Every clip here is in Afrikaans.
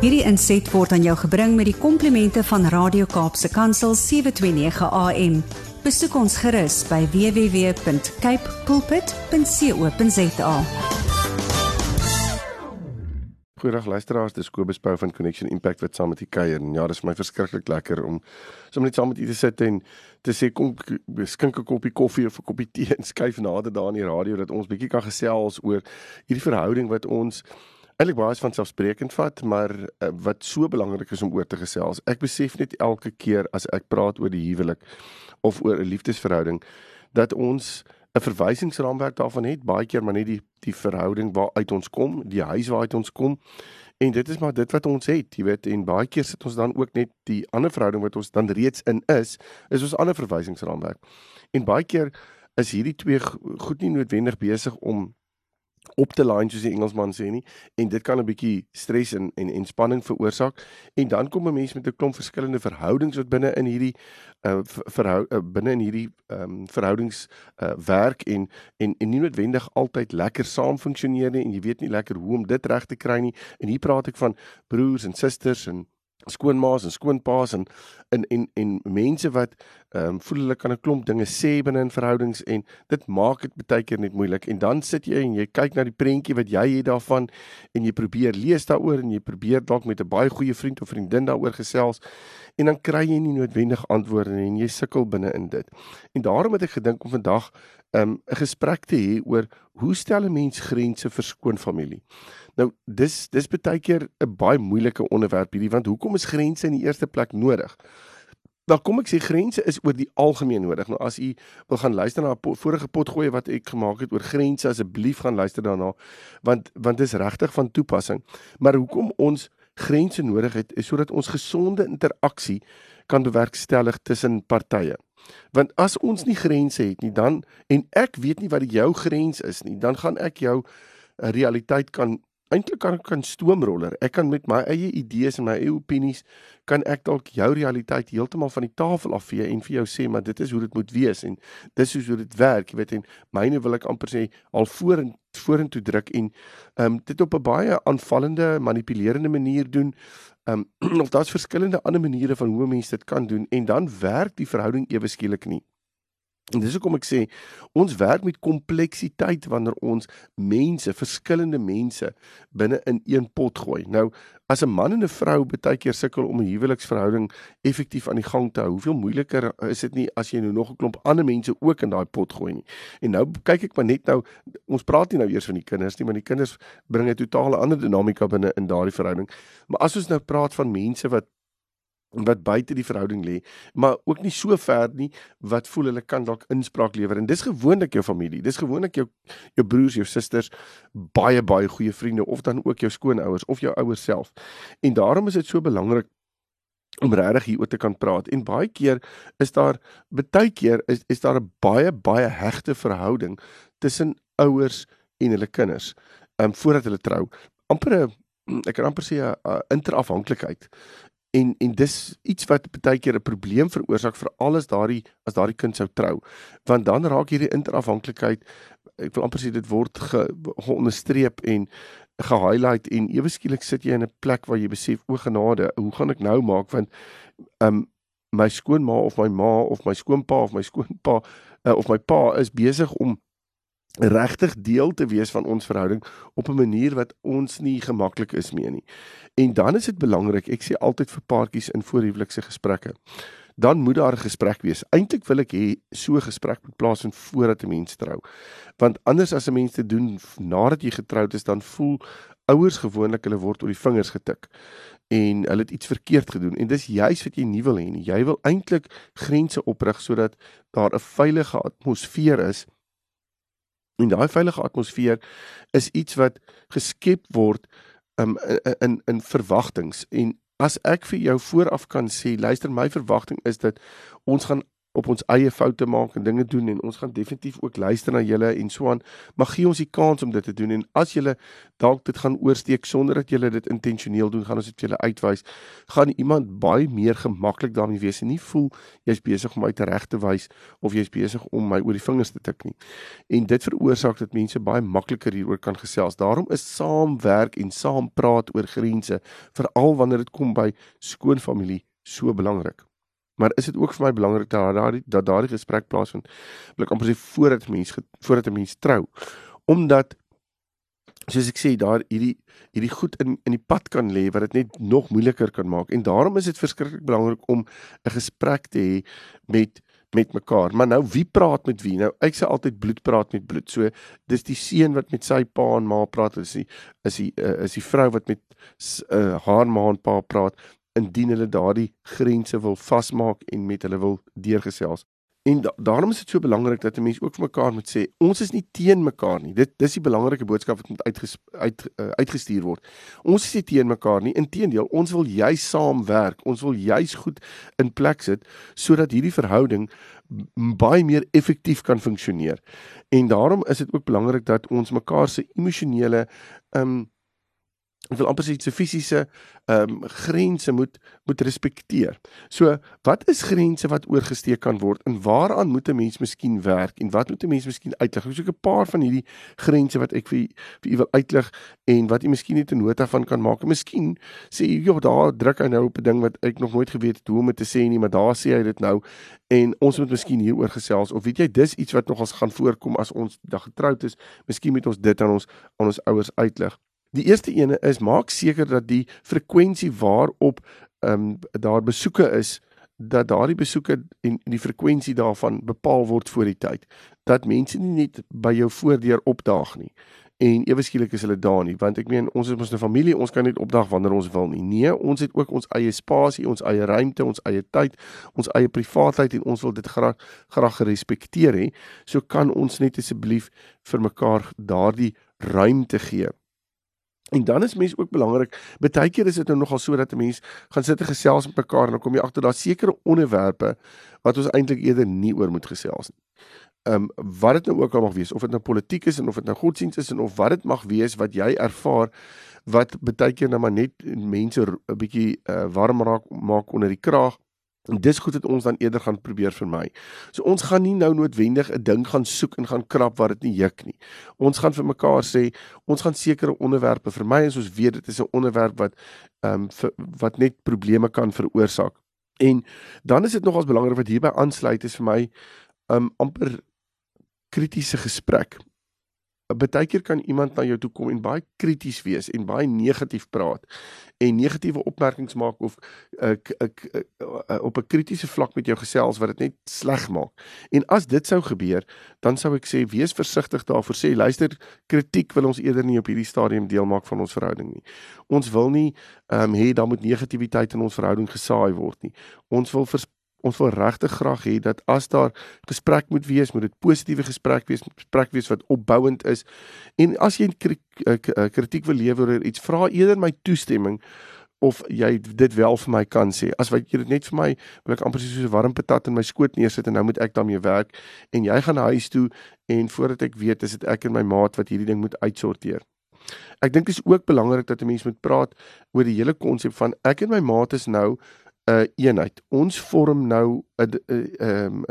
Hierdie inset word aan jou gebring met die komplimente van Radio Kaapse Kansel 729 AM. Besoek ons gerus by www.cape pulpit.co.za. Goeiedag luisteraars, dis Kobus Pau van Connection Impact wat saam met u kuier. Ja, dis my verskriklik lekker om sommer net saam met u te sit en te sê kom skink 'n koppie koffie of 'n koppie tee en skuif nader daar in die radio dat ons bietjie kan gesels oor hierdie verhouding wat ons eintlik baie van selfsprekend vat, maar uh, wat so belangrik is om oor te gesels. Ek besef net elke keer as ek praat oor die huwelik of oor 'n liefdesverhouding dat ons 'n verwysingsraamwerk daarvan het baie keer maar net die die verhouding waaruit ons kom, die huis waaruit ons kom. En dit is maar dit wat ons het, jy weet, en baie keer sit ons dan ook net die ander verhouding wat ons dan reeds in is, is ons ander verwysingsraamwerk. En baie keer is hierdie twee goed nie noodwendig besig om op te line soos die Engelsman sê nie en dit kan 'n bietjie stres en en en spanning veroorsaak en dan kom 'n mens met 'n klomp verskillende verhoudings wat binne in hierdie uh verhou uh, binne in hierdie ehm um, verhoudings uh werk en en en nie noodwendig altyd lekker saam funksioneer nie en jy weet nie lekker hoe om dit reg te kry nie. En hier praat ek van broers en susters en skoonmaas en skoonpaas en en en en mense wat ehm um, voel hulle kan 'n klomp dinge sê binne in verhoudings en dit maak dit baie keer net moeilik en dan sit jy en jy kyk na die prentjie wat jy het daarvan en jy probeer lees daaroor en jy probeer dalk met 'n baie goeie vriend of vriendin daaroor gesels en dan kry jy nie noodwendig antwoorde en jy sukkel binne in dit. En daarom het ek gedink om vandag ehm, 'n um, gesprek te hê oor hoe stel 'n mens grense vir skoonfamilie. Nou dis dis baie keer 'n baie moeilike onderwerp hierdie want hoekom is grense in die eerste plek nodig? Dan nou, kom ek sê grense is oor die algemeen nodig. Nou as u wil gaan luister na 'n po vorige potgooi wat ek gemaak het oor grense asseblief gaan luister daarna want want dis regtig van toepassing. Maar hoekom ons grense nodig het is sodat ons gesonde interaksie kan bewerkstellig tussen partye. Want as ons nie grense het nie, dan en ek weet nie wat jou grens is nie, dan gaan ek jou 'n realiteit kan eintlik kan kan stoomroller. Ek kan met my eie idees en my eie opinies kan ek dalk jou realiteit heeltemal van die tafel afvee en vir jou sê maar dit is hoe dit moet wees en dis hoe dit werk, jy weet en myne wil ek amper sê al vorentoe vorentoe druk en ehm um, dit op 'n baie aanvallende, manipulerende manier doen. Ehm um, of daar's verskillende ander maniere van hoe mense dit kan doen en dan werk die verhouding ewe skielik nie. En dis hoekom ek sê ons werk met kompleksiteit wanneer ons mense, verskillende mense binne in een pot gooi. Nou, as 'n man en 'n vrou baie keer sukkel om 'n huweliksverhouding effektief aan die gang te hou, hoeveel moeiliker is dit nie as jy nou nog 'n klomp ander mense ook in daai pot gooi nie. En nou kyk ek maar net nou, ons praat nie nou eers van die kinders nie, maar die kinders bring 'n totale ander dinamika binne in daardie verhouding. Maar as ons nou praat van mense wat wat buite die verhouding lê, maar ook nie so ver nie wat voel hulle kan dalk inspraak lewer en dis gewoonlik jou familie. Dis gewoonlik jou jou broers, jou susters, baie baie goeie vriende of dan ook jou skoonouers of jou ouers self. En daarom is dit so belangrik om regtig hieroor te kan praat. En baie keer is daar baie keer is is daar 'n baie baie hegte verhouding tussen ouers en hulle kinders. Ehm um, voordat hulle trou. amper 'n ek kan amper sê 'n interafhanklikheid en en dis iets wat baie keer 'n probleem veroorsaak vir alles daardie as daardie kind sou trou. Want dan raak hierdie interafhanklikheid ek wil amper sê dit word ge, geonderstreep en gehighlight en ewe skielik sit jy in 'n plek waar jy besef o genade hoe gaan ek nou maak? Want um my skoonma of my ma of my skoonpa of my skoonpa uh, of my pa is besig om regtig deel te wees van ons verhouding op 'n manier wat ons nie gemaklik is mee nie. En dan is dit belangrik, ek sê altyd vir paartjies in voorhuwelikse gesprekke. Dan moet daar 'n gesprek wees. Eintlik wil ek hê so 'n gesprek moet plaasvind voordat 'n mens trou. Want anders as 'n mens dit doen nadat jy getroud is, dan voel ouers gewoonlik hulle word oor die vingers getik en hulle het iets verkeerd gedoen en dis juist wat jy nie wil hê nie. Jy wil eintlik grense oprig sodat daar 'n veilige atmosfeer is En daai veilige atmosfeer is iets wat geskep word um, in in in verwagtinge en as ek vir jou vooraf kan sê luister my verwagting is dat ons gaan op ons eie foute maak en dinge doen en ons gaan definitief ook luister na julle en so aan. Maar gee ons die kans om dit te doen en as julle dalk dit gaan oorsteek sonder dat julle dit intentioneel doen, gaan ons dit vir julle uitwys. Gaan iemand baie meer gemaklik daarmee wees en nie voel jy's besig om uit te reg te wys of jy's besig om my oor die vingers te tik nie. En dit veroorsaak dat mense baie makliker hieroor kan gesels. Daarom is saamwerk en saam praat oor grense veral wanneer dit kom by skoon familie so belangrik. Maar is dit ook vir my belangrik dat daardie dat daardie gesprek plaasvind? Wil ek amper sê voordat mens voordat 'n mens trou. Omdat soos ek sê daar hierdie hierdie goed in in die pad kan lê wat dit net nog moeiliker kan maak. En daarom is dit verskriklik belangrik om 'n gesprek te hê met met mekaar. Maar nou wie praat met wie? Nou ek sê altyd bloed praat met bloed. So dis die seun wat met sy pa en ma praat, is die is die uh, is die vrou wat met uh, haar ma en pa praat indien hulle daardie grense wil vasmaak en met hulle wil deurgesels. En da daarom is dit so belangrik dat 'n mens ook vir mekaar moet sê ons is nie teen mekaar nie. Dit dis die belangrike boodskap wat moet uitges, uit uh, uitgestuur word. Ons is nie teen mekaar nie. Inteendeel, ons wil juis saamwerk. Ons wil juis goed in plek sit sodat hierdie verhouding baie meer effektief kan funksioneer. En daarom is dit ook belangrik dat ons mekaar se emosionele ehm um, ek wil amper sê se fisiese ehm um, grense moet moet respekteer. So, wat is grense wat oorgesteek kan word en waaraan moet 'n mens miskien werk en wat moet 'n mens miskien uitlig? Ek soek 'n paar van hierdie grense wat ek vir vir u wil uitlig en wat u miskien net 'n nota van kan maak. Miskien sê u ja, daar druk hy nou op 'n ding wat ek nog nooit geweet het hoe om dit te sê nie, maar daar sê hy dit nou en ons moet miskien hieroor gesels of weet jy dis iets wat nog ons gaan voorkom as ons dag getroud is. Miskien moet ons dit aan ons aan ons ouers uitlig. Die eerste ene is maak seker dat die frekwensie waarop ehm um, daar besoeke is dat daardie besoeke en die frekwensie daarvan bepaal word voor die tyd. Dat mense nie net by jou voordeur opdaag nie en ewe skielik is hulle daar nie want ek meen ons is mos 'n familie ons kan net opdag wanneer ons wil nie nee ons het ook ons eie spasie ons eie ruimte ons eie tyd ons eie privaatheid en ons wil dit graag graag gerespekteer hè so kan ons net asseblief vir mekaar daardie ruimte gee En dan is mense ook belangrik. Partykeer is dit nou nogal so dat 'n mens gaan sit en gesels met mekaar en dan kom jy agter daar sekere onderwerpe wat ons eintlik eerder nie oor moet gesels nie. Ehm um, wat dit nou ook al mag wees, of dit nou politiek is en of dit nou godsdienst is en of wat dit mag wees wat jy ervaar wat baie keer nou maar net mense 'n bietjie uh, warm raak maak onder die kraag. En dis goed dat ons dan eerder gaan probeer vir my. So ons gaan nie nou noodwendig 'n ding gaan soek en gaan krap waar dit nie juk nie. Ons gaan vir mekaar sê, ons gaan sekere onderwerpe vir my as ons weet dit is 'n onderwerp wat ehm um, wat net probleme kan veroorsaak. En dan is dit nogals belangrik wat hierby aansluit is vir my ehm um, amper kritiese gesprek baie keer kan iemand na jou toe kom en baie krities wees en baie negatief praat en negatiewe opmerkings maak of ek ek op 'n kritiese vlak met jou gesels wat dit net sleg maak. En as dit sou gebeur, dan sou ek sê wees versigtig daarvoor sê luister kritiek wil ons eerder nie op hierdie stadium deel maak van ons verhouding nie. Ons wil nie ehm um, hê daar moet negativiteit in ons verhouding gesaai word nie. Ons wil ons wil regtig graag hê dat as daar gesprek moet wees, moet dit positiewe gesprek wees, gesprek wees wat opbouend is. En as jy eh, eh, kritiek wil lewer oor iets, vra eerder my toestemming of jy dit wel vir my kan sê. As wat jy dit net vir my wil ek amper soos 'n warm patat in my skoot neersit en nou moet ek daarmee werk en jy gaan huis toe en voordat ek weet is dit ek en my maat wat hierdie ding moet uitsorteer. Ek dink dit is ook belangrik dat 'n mens moet praat oor die hele konsep van ek en my maat is nou 'n uh, eenheid. Ons vorm nou 'n ehm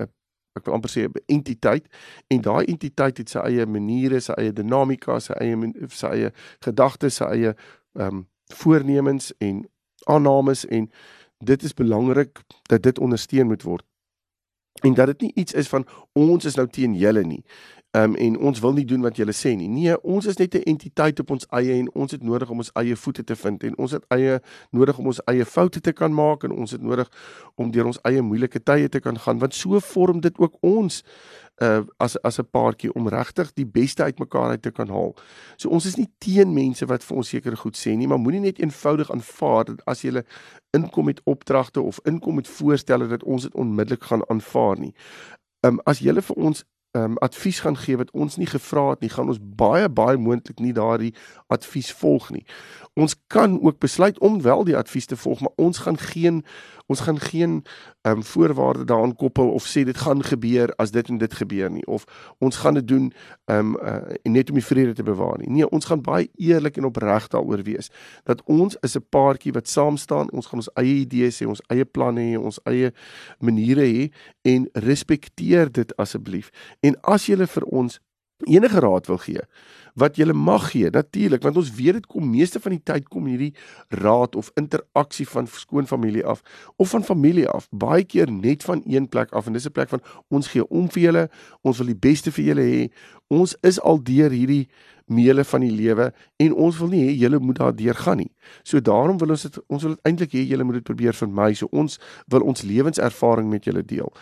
ek wil amper sê 'n entiteit en daai entiteit het sy eie maniere, sy eie dinamika, sy eie sy eie gedagtes, sy eie ehm um, voornemens en aannames en dit is belangrik dat dit ondersteun moet word. En dat dit nie iets is van ons is nou teen julle nie. Um, en ons wil nie doen wat julle sê nie. Nee, ons is net 'n entiteit op ons eie en ons het nodig om ons eie voete te vind en ons het eie nodig om ons eie foute te kan maak en ons het nodig om deur ons eie moeilike tye te kan gaan want so vorm dit ook ons uh as as 'n paartjie om regtig die beste uit mekaar uit te kan haal. So ons is nie teen mense wat vir ons seker goed sê nie, maar moenie net eenvoudig aanvaar dat as jy inkom met opdragte of inkom met voorstelle dat ons dit onmiddellik gaan aanvaar nie. Um as jy vir ons ehm um, advies gaan gee wat ons nie gevra het nie, gaan ons baie baie moontlik nie daardie advies volg nie. Ons kan ook besluit om wel die advies te volg, maar ons gaan geen ons gaan geen ehm um, voorwaarde daaraan koppel of sê dit gaan gebeur as dit en dit gebeur nie of ons gaan dit doen ehm um, uh, net om die vrede te bewaar nie. Nee, ons gaan baie eerlik en opreg daaroor wees dat ons is 'n paartjie wat saam staan. Ons gaan ons eie idees hê, ons eie planne hê, ons eie maniere hê en respekteer dit asseblief. En as jy vir ons enige raad wil gee wat jy mag gee natuurlik want ons weet dit kom meeste van die tyd kom hierdie raad of interaksie van skoonfamilie af of van familie af baie keer net van een plek af en dis 'n plek van ons gee om vir julle ons wil die beste vir julle hê ons is al deur hierdie meele van die lewe en ons wil nie hê julle moet daardeur gaan nie. So daarom wil ons dit ons wil eintlik hê julle moet dit probeer vir my so ons wil ons lewenservaring met julle deel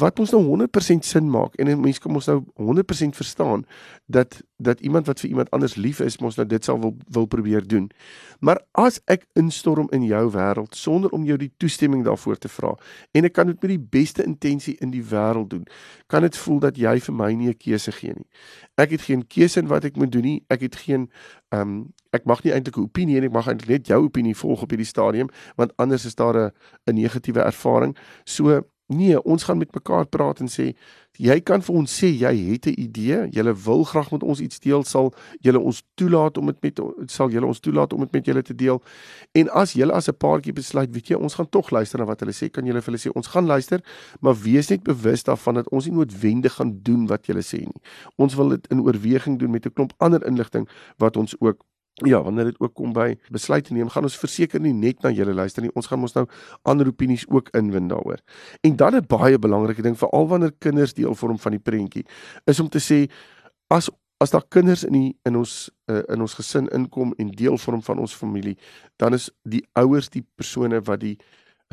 wat ons nou 100% sin maak en mense kan ons nou 100% verstaan dat dat iemand wat vir iemand anders lief is, mos nou dit sal wil wil probeer doen. Maar as ek instorm in jou wêreld sonder om jou die toestemming daarvoor te vra en ek kan dit met die beste intensie in die wêreld doen, kan dit voel dat jy vir my nie 'n keuse gee nie. Ek het geen keuse in wat ek moet doen nie. Ek het geen ehm um, ek mag nie eintlik 'n opinie hê nie. Ek mag eintlik net jou opinie volg op hierdie stadium want anders is daar 'n 'n negatiewe ervaring. So Nee, ons gaan met mekaar praat en sê jy kan vir ons sê jy het 'n idee, jy wil graag met ons iets deel, sal jy ons toelaat om dit met sal jy ons toelaat om dit met julle te deel. En as jy as 'n paartjie besluit, weet jy, ons gaan tog luister na wat hulle sê, kan jy vir hulle sê ons gaan luister, maar wees net bewus daarvan dat ons nie noodwendig gaan doen wat jy sê nie. Ons wil dit in oorweging doen met 'n klomp ander inligting wat ons ook Ja, wanneer dit ook kom by besluite neem, gaan ons verseker nie net na julle luister nie. Ons gaan mos nou ander opinies ook inwin daaroor. En dan 'n baie belangrike ding veral wanneer kinders deel vorm van die prentjie, is om te sê as as daar kinders in die in ons uh, in ons gesin inkom en deel vorm van ons familie, dan is die ouers die persone wat die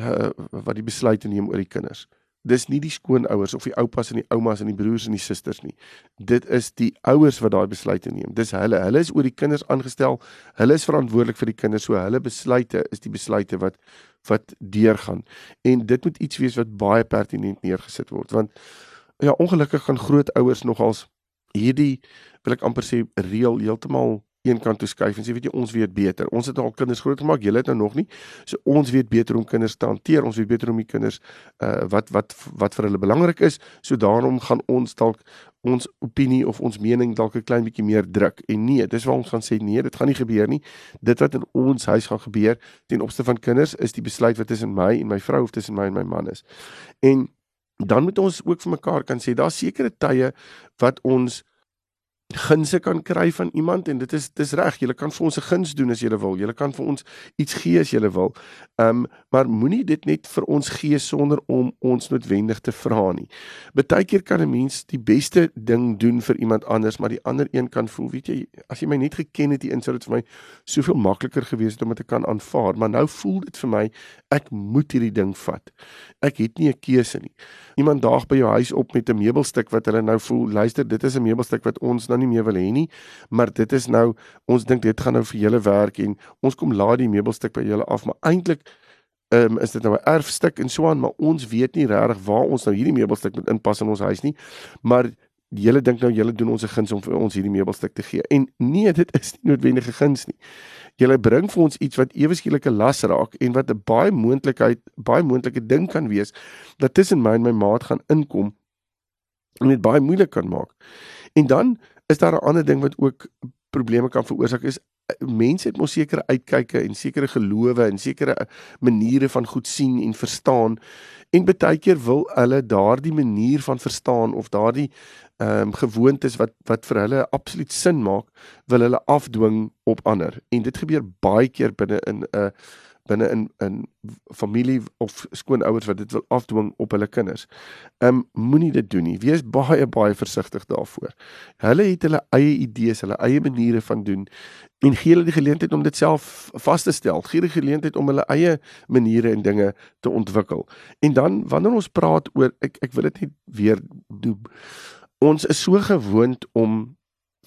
uh, wat die besluite neem oor die kinders. Dis nie die skoonouers of die oupas en die oumas en die broers en die susters nie. Dit is die ouers wat daai besluite neem. Dis hulle. Hulle is oor die kinders aangestel. Hulle is verantwoordelik vir die kinders. So hulle besluite is die besluite wat wat deurgaan. En dit moet iets wees wat baie pertinent neergesit word want ja, ongelukkig gaan grootouers nogals hierdie wil ek amper sê reël heeltemal een kant toe skuif en sê weet jy ons weet beter. Ons het al kinders groot gemaak, julle het nou nog nie. So ons weet beter hoe om kinders te hanteer. Ons weet beter hoe om die kinders uh wat wat wat vir hulle belangrik is. So daarom gaan ons dalk ons opinie of ons mening dalk 'n klein bietjie meer druk. En nee, dis waar ons gaan sê nee, dit gaan nie gebeur nie. Dit wat in ons huis gaan gebeur ten opsigte van kinders is die besluit wat tussen my en my vrou of tussen my en my man is. En dan moet ons ook vir mekaar kan sê daar's sekere tye wat ons gunse kan kry van iemand en dit is dis reg jy kan vir ons 'n guns doen as jy wil. Jy kan vir ons iets gee as jy wil. Um, maar moenie dit net vir ons gee sonder om ons noodwendig te vra nie. Partykeer kan 'n mens die beste ding doen vir iemand anders maar die ander een kan voel weet jy as jy my net geken het hier insou dit vir my soveel makliker gewees het om dit te kan aanvaar. Maar nou voel dit vir my ek moet hierdie ding vat. Ek het nie 'n keuse nie. Iemand daag by jou huis op met 'n meubelstuk wat hulle nou voel luister dit is 'n meubelstuk wat ons nou nie meer wil hê nie, maar dit is nou ons dink dit gaan nou vir julle werk en ons kom laat die meubelstuk by julle af, maar eintlik ehm um, is dit nou 'n erfstuk en so aan, maar ons weet nie regtig waar ons nou hierdie meubelstuk moet inpas in ons huis nie. Maar julle dink nou julle doen ons 'n guns om vir ons hierdie meubelstuk te gee. En nee, dit is nie noodwendige guns nie. Julle bring vir ons iets wat ewe skielik 'n las raak en wat 'n baie moontlikheid, baie moontlike ding kan wees dat tussen my en my maat gaan inkom en dit baie moeilik kan maak. En dan is daar 'n ander ding wat ook probleme kan veroorsaak? Is eh, mense het mos sekere uitkyke en sekere gelowe en sekere eh, maniere van goed sien en verstaan en baie keer wil hulle daardie manier van verstaan of daardie ehm um, gewoontes wat wat vir hulle absoluut sin maak wil hulle afdwing op ander en dit gebeur baie keer binne in 'n uh, binne in in familie of skoonouers wat dit wil afdwing op hulle kinders. Um, moenie dit doen nie. Wees baie baie versigtig daarvoor. Hulle het hulle eie idees, hulle eie maniere van doen en gee hulle die geleentheid om dit self vas te stel. Gee hulle geleentheid om hulle eie maniere en dinge te ontwikkel. En dan wanneer ons praat oor ek ek wil dit net weer doen. Ons is so gewoond om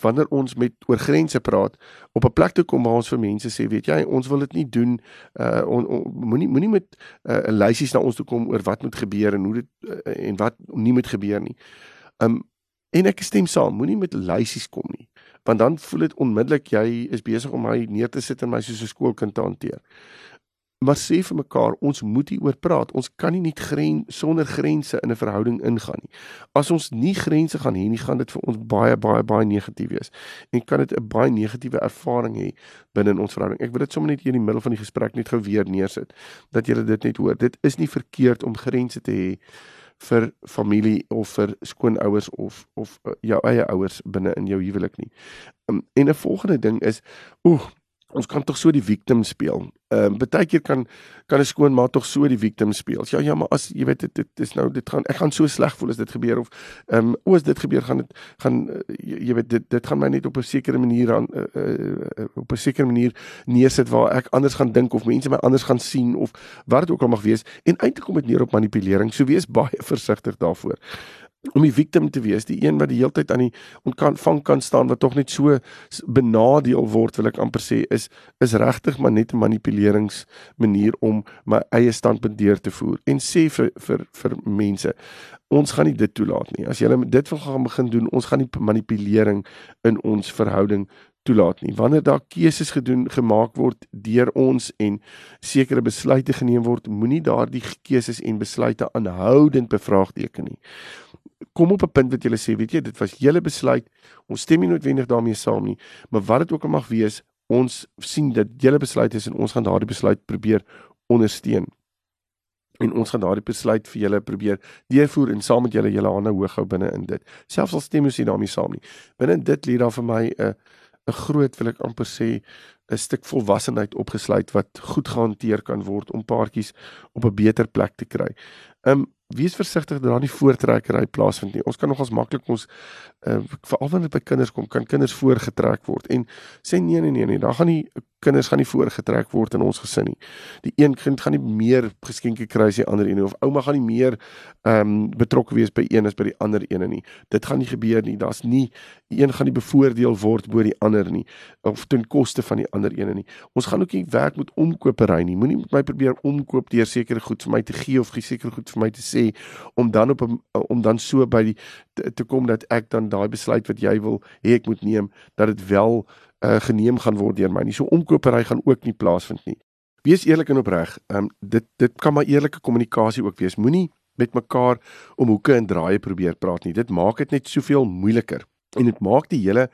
wanneer ons met oor grense praat op 'n plek toe kom waar ons vir mense sê weet jy ons wil dit nie doen uh on, on, moenie moenie met 'n uh, lysies na ons toe kom oor wat moet gebeur en hoe dit uh, en wat nie moet gebeur nie. Um En ek stem saam, moenie met lysies kom nie. Want dan voel dit onmiddellik jy is besig om my neer te sit en my soos 'n skoolkind te hanteer. Maar sê vir mekaar, ons moet hieroor praat. Ons kan nie net gren sonder grense in 'n verhouding ingaan nie. As ons nie grense gaan hê nie, gaan dit vir ons baie baie baie negatief wees. En kan dit 'n baie negatiewe ervaring hê binne in ons verhouding. Ek wil dit sommer net hier in die middel van die gesprek net gou weer neersit dat julle dit net hoor. Dit is nie verkeerd om grense te hê vir familie of vir skoonouers of of uh, jou eie ouers binne in jou huwelik nie. Um, en 'n volgende ding is, oeg, ons kan tog so die victim speel. Ehm uh, baie keer kan kan 'n skoonma tog so die victim speel. Ja ja, maar as jy weet dit dit is nou dit gaan ek gaan so sleg voel as dit gebeur of ehm um, o as dit gebeur gaan dit gaan uh, jy, jy weet dit dit gaan my net op 'n sekere manier aan uh, uh, op 'n sekere manier neersit waar ek anders gaan dink of mense my anders gaan sien of wat dit ook al mag wees en eintlik kom dit neer op manipulering. So wees baie versigtig daarvoor om die victim te wees, die een wat die hele tyd aan die ontvang kan staan wat tog net so benadeel word, wil ek amper sê, is is regtig maar net 'n manipulerings manier om my eie standpunt deur te voer en sê vir vir vir mense ons gaan nie dit toelaat nie. As jy dit wil gaan begin doen, ons gaan nie manipulering in ons verhouding toelaat nie. Wanneer daar keuses gedoen gemaak word deur ons en sekere besluite geneem word, moenie daardie keuses en besluite aanhoudend bevraagteken nie kom op 'n punt wat jy sê, weet jy, dit was julle besluit. Ons stem nie noodwendig daarmee saam nie, maar wat dit ook al mag wees, ons sien dat julle besluit is en ons gaan daardie besluit probeer ondersteun. En ons gaan daardie besluit vir julle probeer deurvoer en saam met julle julle hande hoog hou binne in dit. Selfs al stem ons nie daarmee saam nie. Binne in dit lê daar vir my 'n 'n groot wil ek amper sê 'n stuk volwassenheid opgesluit wat goed gehanteer kan word om paartjies op 'n beter plek te kry. Um wees versigtig dat daar nie voortrekkery plaasvind nie. Ons kan nogals maklik ons uh, veral wanneer dit by kinders kom, kan kinders voorgetrek word en sê nee nee nee nee, daar gaan nie kinders gaan nie voorgetrek word in ons gesin nie. Die een kind gaan nie meer geskenke kry as die ander een of ouma gaan nie meer ehm um, betrokke wees by een as by die ander een nie. Dit gaan nie gebeur nie. Daar's nie een gaan nie bevoordeel word bo die ander nie of ten koste van die ander een nie. Ons gaan ook nie werk met omkopery nie. Moenie met my probeer omkoop deur sekere goed vir my te gee of sekere goed vir my te sê om dan op om dan so by die te, te kom dat ek dan daai besluit wat jy wil hê ek moet neem dat dit wel uh, geneem gaan word deur my nie. So omkopery gaan ook nie plaasvind nie. Wees eerlik en opreg. Ehm um, dit dit kan maar eerlike kommunikasie ook wees. Moenie met mekaar om hoeke en draaie probeer praat nie. Dit maak dit net soveel moeiliker. En dit maak die hele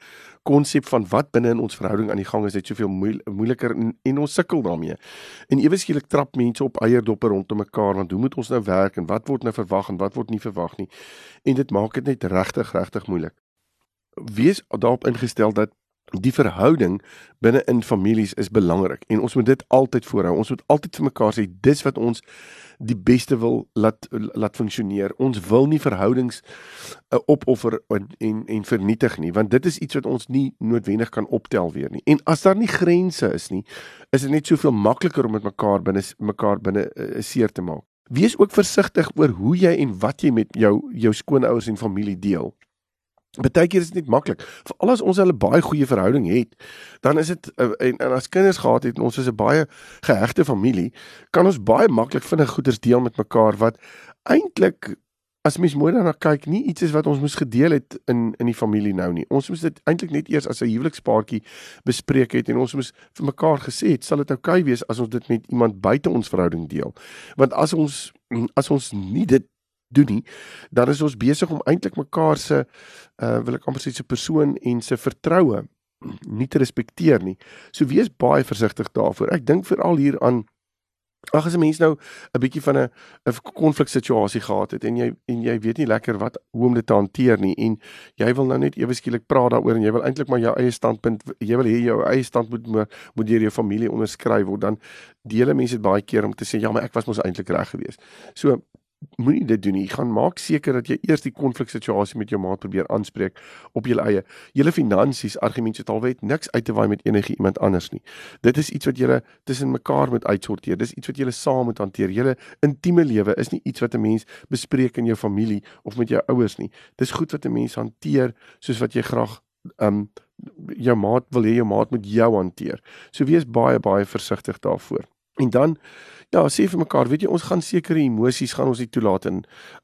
konsep van wat binne in ons verhouding aan die gang is net soveel moeiliker en, en ons sukkel daarmee. En ewe skielik trap mense op eierdoppe rondom mekaar want hoe moet ons nou werk en wat word nou verwag en wat word nie verwag nie. En dit maak dit net regtig regtig moeilik. Wees daarop ingestel dat die verhouding binne in families is belangrik en ons moet dit altyd voorhou. Ons moet altyd vir mekaar sê dis wat ons die beste wil laat laat funksioneer. Ons wil nie verhoudings uh, opoffer en, en en vernietig nie, want dit is iets wat ons nie noodwendig kan optel weer nie. En as daar nie grense is nie, is dit net soveel makliker om met mekaar binne mekaar binne uh, seer te maak. Wees ook versigtig oor hoe jy en wat jy met jou jou skoonouers en familie deel. Partykeer is dit net maklik. Veral as ons hulle baie goeie verhouding het, dan is dit uh, en, en as kinders gehad het en ons is 'n baie gehegte familie, kan ons baie maklik vinnig goeders deel met mekaar wat eintlik as mens mooi daarna kyk, nie iets is wat ons moes gedeel het in in die familie nou nie. Ons moes dit eintlik net eers as 'n huwelikspaartjie bespreek het en ons moes vir mekaar gesê het, sal dit oukei okay wees as ons dit met iemand buite ons verhouding deel. Want as ons as ons nie dit doen nie, dan is ons besig om eintlik mekaar se uh wil ek amper sê se persoon en se vertroue nie te respekteer nie. So wees baie versigtig daarvoor. Ek dink veral hier aan ag as 'n mens nou 'n bietjie van 'n 'n konfliksituasie gehad het en jy en jy weet nie lekker wat hoe om dit te hanteer nie en jy wil nou net ewe skielik praat daaroor en jy wil eintlik maar jou eie standpunt jy wil hê jou eie standpunt moet moet deur jou familie onderskryf word dan dele mense dit baie keer om te sê ja maar ek was mos eintlik reg geweest. So moenie dit doen nie. Gaan maak seker dat jy eers die konfliksituasie met jou maat probeer aanspreek op jou eie. Julle finansies argumente het alweet niks uit te waai met enige iemand anders nie. Dit is iets wat julle tussen mekaar moet uitsorteer. Dis iets wat julle saam moet hanteer. Julle intieme lewe is nie iets wat 'n mens bespreek in jou familie of met jou ouers nie. Dis goed wat 'n mens hanteer soos wat jy graag um jou maat wil hê jou maat moet jou hanteer. So wees baie baie versigtig daarvoor. En dan ja, sê vir mekaar, weet jy, ons gaan sekere emosies gaan ons nie toelaat en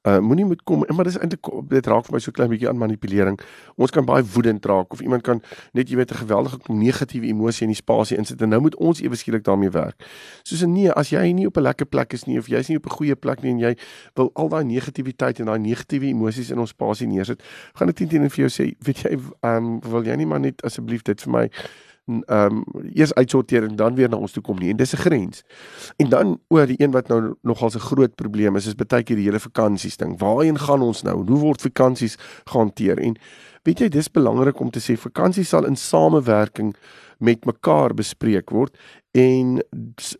uh moenie moet kom, maar dis eintlik dit raak vir my so klein bietjie aan manipulering. Ons kan baie woedend raak of iemand kan net jy weet 'n geweldige negatiewe emosie in die spasie insit en nou moet ons ewe skielik daarmee werk. Soos nee, as jy nie op 'n lekker plek is nie of jy's nie op 'n goeie plek nie en jy wil al daai negativiteit en daai negatiewe emosies in ons spasie neersit, gaan ek teen teen vir jou sê, weet jy, ehm um, wil jy nie maar net asseblief dit vir my ehm um, eers uitsorteer en dan weer na ons toe kom nie. En dis 'n grens. En dan oor die een wat nou nogal 'n groot probleem is, is baie keer die hele vakansies ding. Waarheen gaan ons nou? Hoe word vakansies gehanteer? En weet jy, dis belangrik om te sê vakansies sal in samewerking met mekaar bespreek word en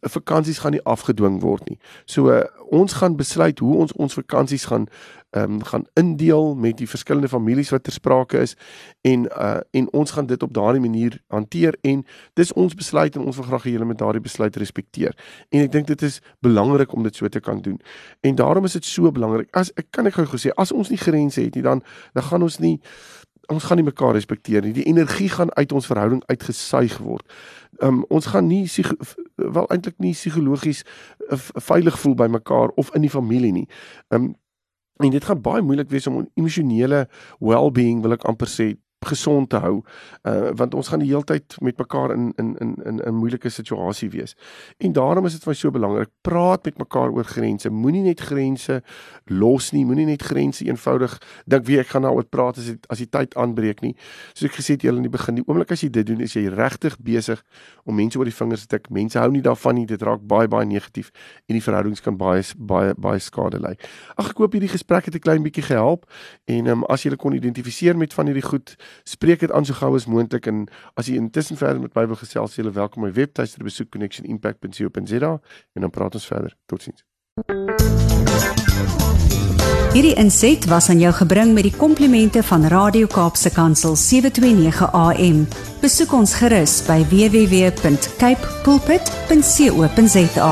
vakansies gaan nie afgedwing word nie. So uh, ons gaan besluit hoe ons ons vakansies gaan ehm um, gaan indeel met die verskillende families wat ter sprake is en uh en ons gaan dit op daardie manier hanteer en dis ons besluit en ons wil graag hê julle moet daardie besluit respekteer. En ek dink dit is belangrik om dit so te kan doen. En daarom is dit so belangrik. As ek kan ek gou gesê as ons nie grense het nie dan dan gaan ons nie ons gaan nie mekaar respekteer nie. Die energie gaan uit ons verhouding uitgesuig word. Um ons gaan nie wel eintlik nie psigologies uh, veilig voel by mekaar of in die familie nie. Um en dit gaan baie moeilik wees om emosionele well-being wil ek amper sê gesond te hou uh, want ons gaan die hele tyd met mekaar in in in in 'n moeilike situasie wees. En daarom is dit vir my so belangrik praat met mekaar oor grense. Moenie net grense los nie, moenie net grense eenvoudig dink wie ek gaan daaroor praat as dit as die tyd aanbreek nie. Soos ek gesê het julle in die begin, die oomblik as jy dit doen, is jy regtig besig om mense oor die vingers te tik. Mense hou nie daarvan nie, dit raak baie baie negatief en die verhoudings kan baie baie baie skade ly. Ag ek hoop hierdie gesprek het 'n klein bietjie gehelp en um, as jy kon identifiseer met van hierdie goed spreek dit aan so gou as moontlik en as jy intussen verder met wil gesels, jy is welkom om my webtuiste te besoek connectionimpact.co.za en dan praat ons verder. Totsiens. Hierdie inset was aan jou gebring met die komplimente van Radio Kaapse Kansel 729 AM. Besoek ons gerus by www.cape pulpit.co.za.